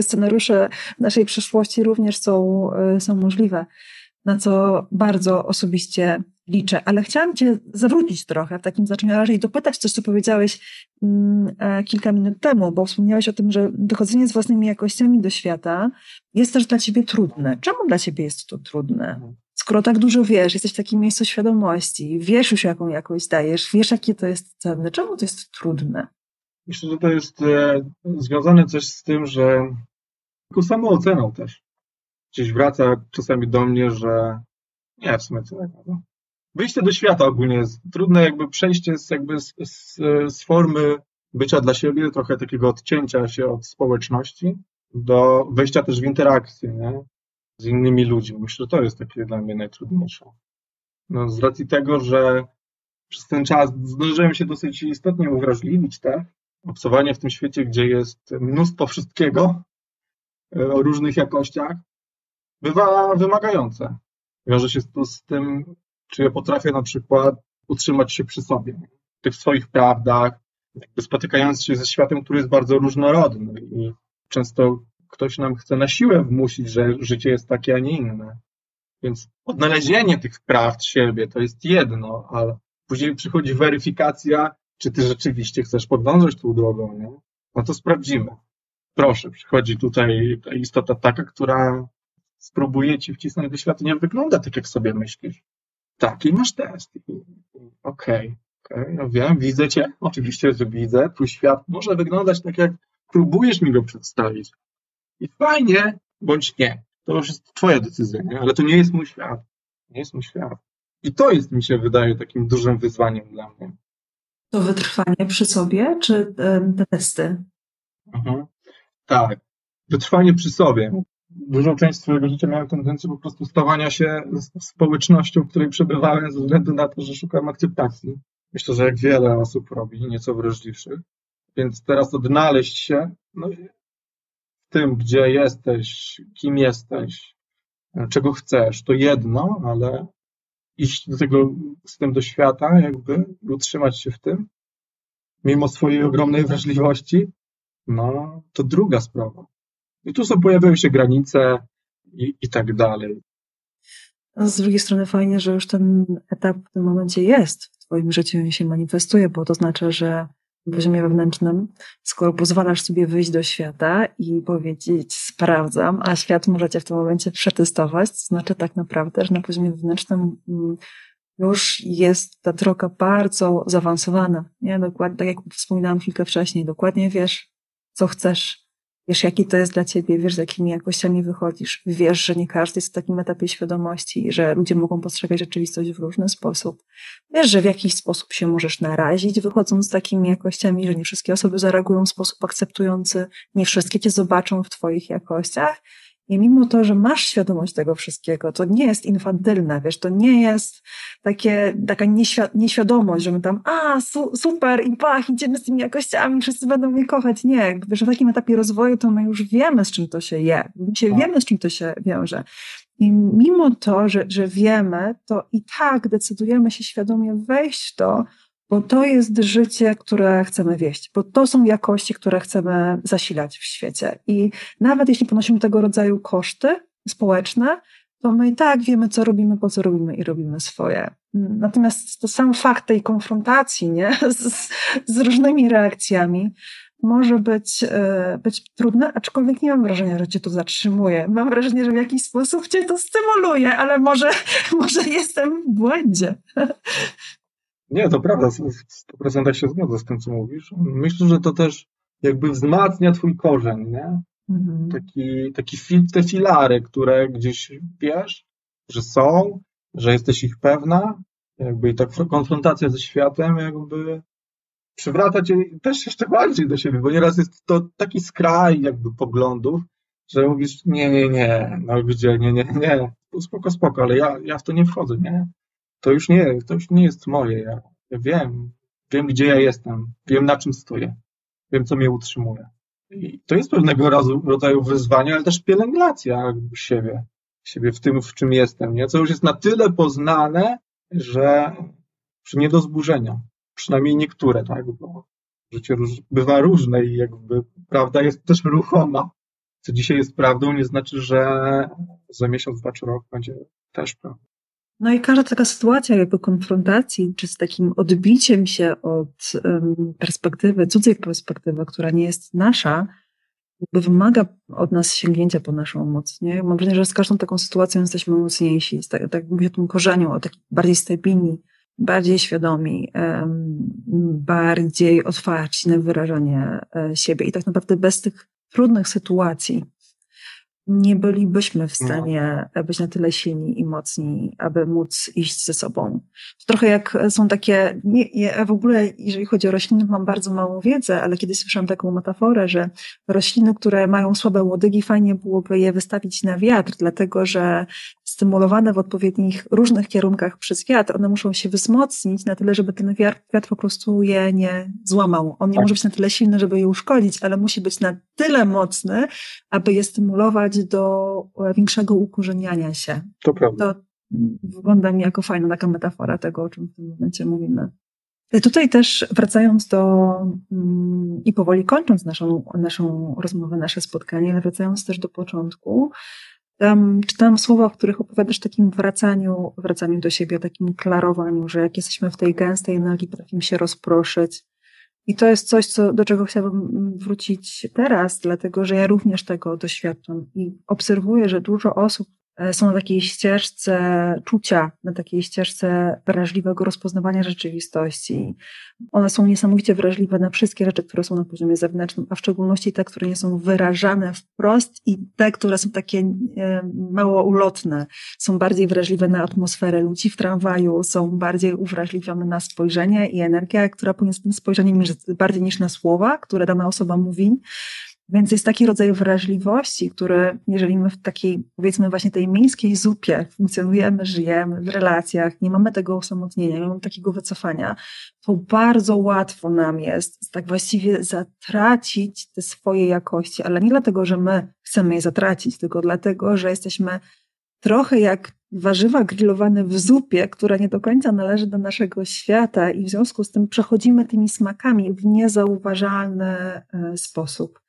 scenariusze naszej przyszłości również są, e, są możliwe, na co bardzo osobiście liczę. Ale chciałam Cię zawrócić trochę w takim znaczeniu, raczej dopytać coś, co powiedziałeś mm, e, kilka minut temu, bo wspomniałeś o tym, że wychodzenie z własnymi jakościami do świata jest też dla Ciebie trudne. Czemu dla Ciebie jest to trudne? Skoro tak dużo wiesz, jesteś w takim miejscu świadomości, wiesz już jaką jakość dajesz, wiesz jakie to jest cenne, czemu to jest trudne? Myślę, że to jest e, związane coś z tym, że taką samooceną też. Gdzieś wraca czasami do mnie, że nie, w sumie co no. Wyjście do świata ogólnie jest trudne, jakby przejście z, jakby z, z, z formy bycia dla siebie, trochę takiego odcięcia się od społeczności, do wejścia też w interakcję nie? z innymi ludźmi. Myślę, że to jest takie dla mnie najtrudniejsze. No, z racji tego, że przez ten czas zdążyłem się dosyć istotnie uwrażliwić, tak? Obcowanie w tym świecie, gdzie jest mnóstwo wszystkiego e, o różnych jakościach, bywa wymagające. Wiąże się to z tym, czy ja potrafię na przykład utrzymać się przy sobie, w tych swoich prawdach, spotykając się ze światem, który jest bardzo różnorodny i często ktoś nam chce na siłę wmusić, że życie jest takie, a nie inne. Więc odnalezienie tych prawd siebie to jest jedno, ale później przychodzi weryfikacja, czy ty rzeczywiście chcesz podążać tą drogą, nie? No to sprawdzimy. Proszę, przychodzi tutaj ta istota taka, która spróbuje ci wcisnąć do świata, nie wygląda tak, jak sobie myślisz. Taki masz test. Okej, okay, okay, no wiem, widzę cię, oczywiście, że widzę. Twój świat może wyglądać tak, jak próbujesz mi go przedstawić. I fajnie, bądź nie. to już jest twoja decyzja, nie? ale to nie jest mój świat. Nie jest mój świat. I to jest, mi się wydaje, takim dużym wyzwaniem dla mnie. To wytrwanie przy sobie, czy te testy? Mhm. Tak. Wytrwanie przy sobie. Dużą część swojego życia miałem tendencję po prostu stawania się społecznością, w której przebywałem ze względu na to, że szukałem akceptacji. Myślę, że jak wiele osób robi, nieco wrażliwszych. Więc teraz odnaleźć się no, w tym, gdzie jesteś, kim jesteś, czego chcesz, to jedno, ale iść do tego, z tym do świata, jakby, utrzymać się w tym, mimo swojej ogromnej wrażliwości, no, to druga sprawa. I tu są, pojawiają się granice i, i tak dalej. Z drugiej strony fajnie, że już ten etap w tym momencie jest w twoim życiu i się manifestuje, bo to znaczy, że w poziomie wewnętrznym, skoro pozwalasz sobie wyjść do świata i powiedzieć sprawdzam, a świat możecie w tym momencie przetestować, to znaczy tak naprawdę, że na poziomie wewnętrznym mm, już jest ta droga bardzo zaawansowana. Nie? Dokładnie, tak jak wspominałam chwilkę wcześniej, dokładnie wiesz, co chcesz, wiesz, jaki to jest dla ciebie, wiesz, z jakimi jakościami wychodzisz, wiesz, że nie każdy jest w takim etapie świadomości, że ludzie mogą postrzegać rzeczywistość w różny sposób. Wiesz, że w jakiś sposób się możesz narazić, wychodząc z takimi jakościami, że nie wszystkie osoby zareagują w sposób akceptujący, nie wszystkie cię zobaczą w twoich jakościach i mimo to, że masz świadomość tego wszystkiego, to nie jest infantylne, wiesz, to nie jest takie, taka nieświ nieświadomość, że my tam, a, su super, i pach, idziemy z tymi jakościami, wszyscy będą mnie kochać. Nie, wiesz, w takim etapie rozwoju to my już wiemy, z czym to się je. My tak. wiemy, z czym to się wiąże. I mimo to, że, że wiemy, to i tak decydujemy się świadomie wejść w to, bo to jest życie, które chcemy wieść, bo to są jakości, które chcemy zasilać w świecie. I nawet jeśli ponosimy tego rodzaju koszty społeczne, to my i tak wiemy, co robimy, po co robimy i robimy swoje. Natomiast to sam fakt tej konfrontacji nie? Z, z różnymi reakcjami może być, e, być trudne, aczkolwiek nie mam wrażenia, że cię to zatrzymuje. Mam wrażenie, że w jakiś sposób cię to stymuluje, ale może, [laughs] może jestem w błędzie. Nie, to prawda, w 100% się zgodzę z tym, co mówisz. Myślę, że to też jakby wzmacnia twój korzeń, nie? Mhm. Taki, taki fil, te filary, które gdzieś wiesz, że są, że jesteś ich pewna, jakby i ta konfrontacja ze światem jakby przywraca cię też jeszcze bardziej do siebie, bo nieraz jest to taki skraj jakby poglądów, że mówisz, nie, nie, nie, no gdzie, nie, nie, nie, spoko, spoko, ale ja, ja w to nie wchodzę, nie? To już nie, to już nie jest moje. Ja, ja wiem, wiem, gdzie ja jestem, wiem, na czym stoję, wiem, co mnie utrzymuje. I to jest pewnego rodzaju wyzwanie, ale też pielęgnacja siebie, siebie w tym, w czym jestem, nie? co już jest na tyle poznane, że, że nie do zburzenia. Przynajmniej niektóre, tak? Bo życie róż, bywa różne i jakby prawda jest też ruchoma. Co dzisiaj jest prawdą, nie znaczy, że za miesiąc, dwa czy rok będzie też prawdą. No i każda taka sytuacja jakby konfrontacji, czy z takim odbiciem się od perspektywy, cudzej perspektywy, która nie jest nasza, jakby wymaga od nas sięgnięcia po naszą moc. Nie? Mam wrażenie, że z każdą taką sytuacją jesteśmy mocniejsi. Tak, tak mówię o tym korzeniu, o takim bardziej stabilni, bardziej świadomi, bardziej otwarci na wyrażanie e, siebie. I tak naprawdę bez tych trudnych sytuacji, nie bylibyśmy w no. stanie no. być na tyle silni i mocni, aby móc iść ze sobą. Trochę jak są takie, nie, ja w ogóle, jeżeli chodzi o rośliny, mam bardzo małą wiedzę, ale kiedyś słyszałam taką metaforę, że rośliny, które mają słabe łodygi, fajnie byłoby je wystawić na wiatr, dlatego że stymulowane w odpowiednich różnych kierunkach przez wiatr, one muszą się wzmocnić na tyle, żeby ten wiatr, wiatr po prostu je nie złamał. On nie tak. może być na tyle silny, żeby je uszkodzić, ale musi być na tyle mocny, aby je stymulować do większego ukorzeniania się. To prawda. To wygląda mi jako fajna taka metafora tego, o czym w tym momencie mówimy. Tutaj też wracając do mm, i powoli kończąc naszą, naszą rozmowę, nasze spotkanie, ale wracając też do początku, tam czytałam słowa, w których opowiadasz takim wracaniu, wracaniu do siebie, takim klarowaniu, że jak jesteśmy w tej gęstej energii, potrafimy się rozproszyć. I to jest coś, co, do czego chciałabym wrócić teraz, dlatego że ja również tego doświadczam i obserwuję, że dużo osób są na takiej ścieżce czucia, na takiej ścieżce wrażliwego rozpoznawania rzeczywistości. One są niesamowicie wrażliwe na wszystkie rzeczy, które są na poziomie zewnętrznym, a w szczególności te, które nie są wyrażane wprost i te, które są takie e, mało ulotne. Są bardziej wrażliwe na atmosferę ludzi w tramwaju, są bardziej uwrażliwione na spojrzenie i energię, która płynie z tym spojrzeniem bardziej niż na słowa, które dana osoba mówi. Więc jest taki rodzaj wrażliwości, który, jeżeli my w takiej, powiedzmy, właśnie tej miejskiej zupie funkcjonujemy, żyjemy w relacjach, nie mamy tego osamotnienia, nie mamy takiego wycofania, to bardzo łatwo nam jest tak właściwie zatracić te swoje jakości, ale nie dlatego, że my chcemy je zatracić, tylko dlatego, że jesteśmy trochę jak warzywa grillowane w zupie, która nie do końca należy do naszego świata i w związku z tym przechodzimy tymi smakami w niezauważalny e, sposób.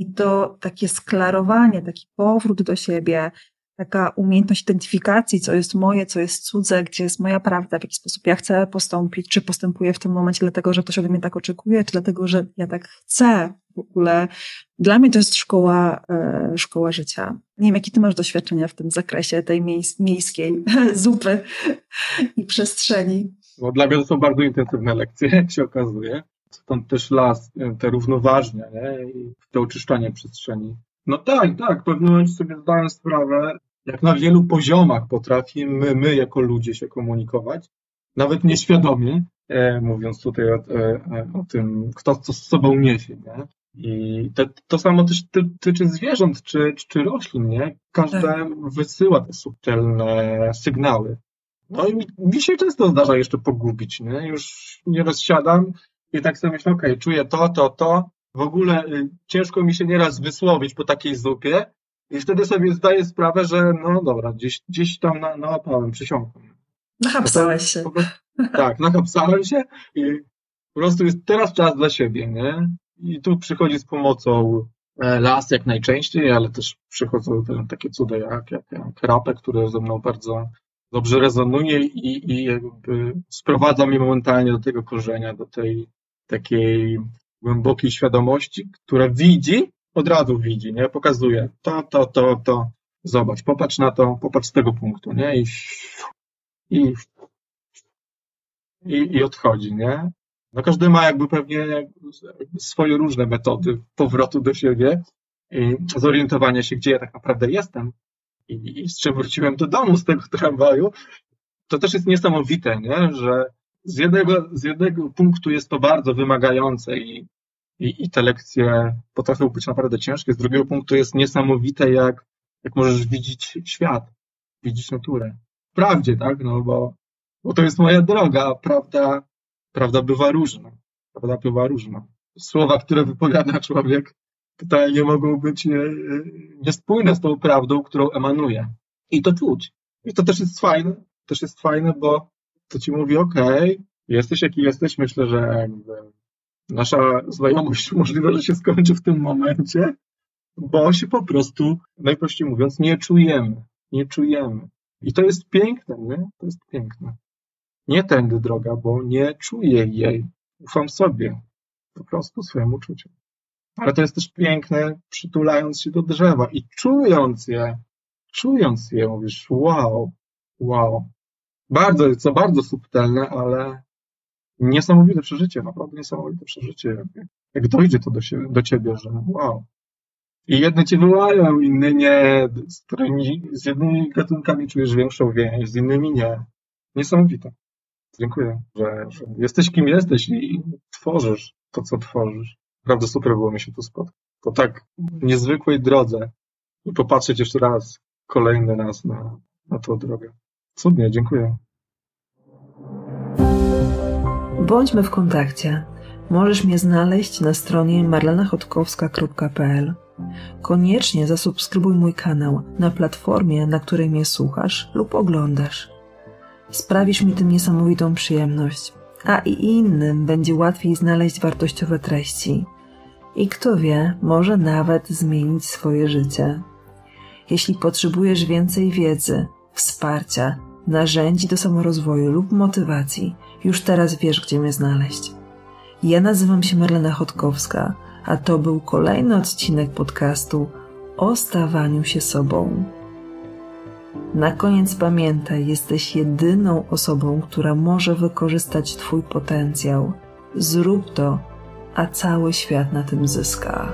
I to takie sklarowanie, taki powrót do siebie, taka umiejętność identyfikacji, co jest moje, co jest cudze, gdzie jest moja prawda, w jaki sposób ja chcę postąpić, czy postępuję w tym momencie dlatego, że ktoś ode mnie tak oczekuje, czy dlatego, że ja tak chcę. W ogóle dla mnie to jest szkoła, e, szkoła życia. Nie wiem, jakie ty masz doświadczenia w tym zakresie tej miejsc, miejskiej [laughs] zupy i przestrzeni. No, dla mnie to są bardzo intensywne lekcje, się okazuje. Stąd też las, te równoważnie, nie? I to oczyszczanie przestrzeni. No tak, tak, w pewnym momencie sobie zdałem sprawę, jak na wielu poziomach potrafimy my jako ludzie się komunikować, nawet nieświadomie, e, mówiąc tutaj o, e, e o, tym, kto co z sobą niesie, nie? I te, to samo też tyczy zwierząt czy, czy roślin, nie? Każde tak. wysyła te subtelne sygnały. No i mi, mi, się często zdarza jeszcze pogubić, nie? Już nie rozsiadam i tak sobie myślę, okej, okay, czuję to, to, to. W ogóle y, ciężko mi się nieraz wysłowić po takiej zupie i wtedy sobie zdaję sprawę, że no dobra, gdzieś, gdzieś tam na, nałapałem, przysiągłem. Nachapsałeś się. tak, nachapsałem się i po prostu jest teraz czas dla siebie, nie? I tu przychodzi z pomocą e, las jak najczęściej, ale też przychodzą takie cuda jak, jak, jak rapę, które ze mną bardzo dobrze rezonuje i, i jakby sprowadza mnie momentalnie do tego korzenia, do tej takiej głębokiej świadomości, która widzi, od razu widzi, nie? Pokazuje to, to, to, to. Zobacz, popatrz na to, popatrz z tego punktu, nie? I, i, i, i odchodzi, nie? No każdy ma jakby pewnie swoje różne metody powrotu do siebie i zorientowania się, gdzie ja tak naprawdę jestem i, i z czym wróciłem do domu z tego tramwaju. To też jest niesamowite, nie? że z jednego, z jednego punktu jest to bardzo wymagające i, i, i te lekcje potrafią być naprawdę ciężkie, z drugiego punktu jest niesamowite, jak, jak możesz widzieć świat, widzieć naturę. Wprawdzie, tak, no bo, bo to jest moja droga, prawda, prawda bywa różna, prawda bywa różna. Słowa, które wypowiada człowiek, totalnie mogą być e, niespójne z tą prawdą, którą emanuje. I to czuć. I to też jest fajne, też jest fajne, bo to ci mówi, okay, jesteś jaki jesteś, myślę, że nasza znajomość [laughs] możliwe, że się skończy w tym momencie, bo się po prostu, najprościej mówiąc, nie czujemy. Nie czujemy. I to jest piękne, nie? To jest piękne. Nie tędy droga, bo nie czuję jej. Ufam sobie. Po prostu swojemu uczuciu. Ale to jest też piękne, przytulając się do drzewa i czując je, czując je, mówisz, wow, wow. Bardzo, co bardzo subtelne, ale niesamowite przeżycie, naprawdę niesamowite przeżycie. Jak dojdzie to do, siebie, do ciebie, że wow. I jedne cię wołają, inne nie. Z, którymi, z jednymi gatunkami czujesz większą więź, z innymi nie. Niesamowite. Dziękuję, że, że jesteś kim jesteś i tworzysz to, co tworzysz. Naprawdę super było mi się tu spotkać. Po tak niezwykłej drodze i popatrzeć jeszcze raz kolejny raz na, na tą drogę. Cudnie, dziękuję. Bądźmy w kontakcie. Możesz mnie znaleźć na stronie marlenachotkowska.pl. Koniecznie zasubskrybuj mój kanał na platformie, na której mnie słuchasz lub oglądasz. Sprawisz mi tym niesamowitą przyjemność a i innym będzie łatwiej znaleźć wartościowe treści. I kto wie, może nawet zmienić swoje życie. Jeśli potrzebujesz więcej wiedzy, wsparcia, narzędzi do samorozwoju lub motywacji, już teraz wiesz, gdzie mnie znaleźć. Ja nazywam się Marlena Chodkowska, a to był kolejny odcinek podcastu o stawaniu się sobą. Na koniec pamiętaj, jesteś jedyną osobą, która może wykorzystać Twój potencjał. Zrób to, a cały świat na tym zyska.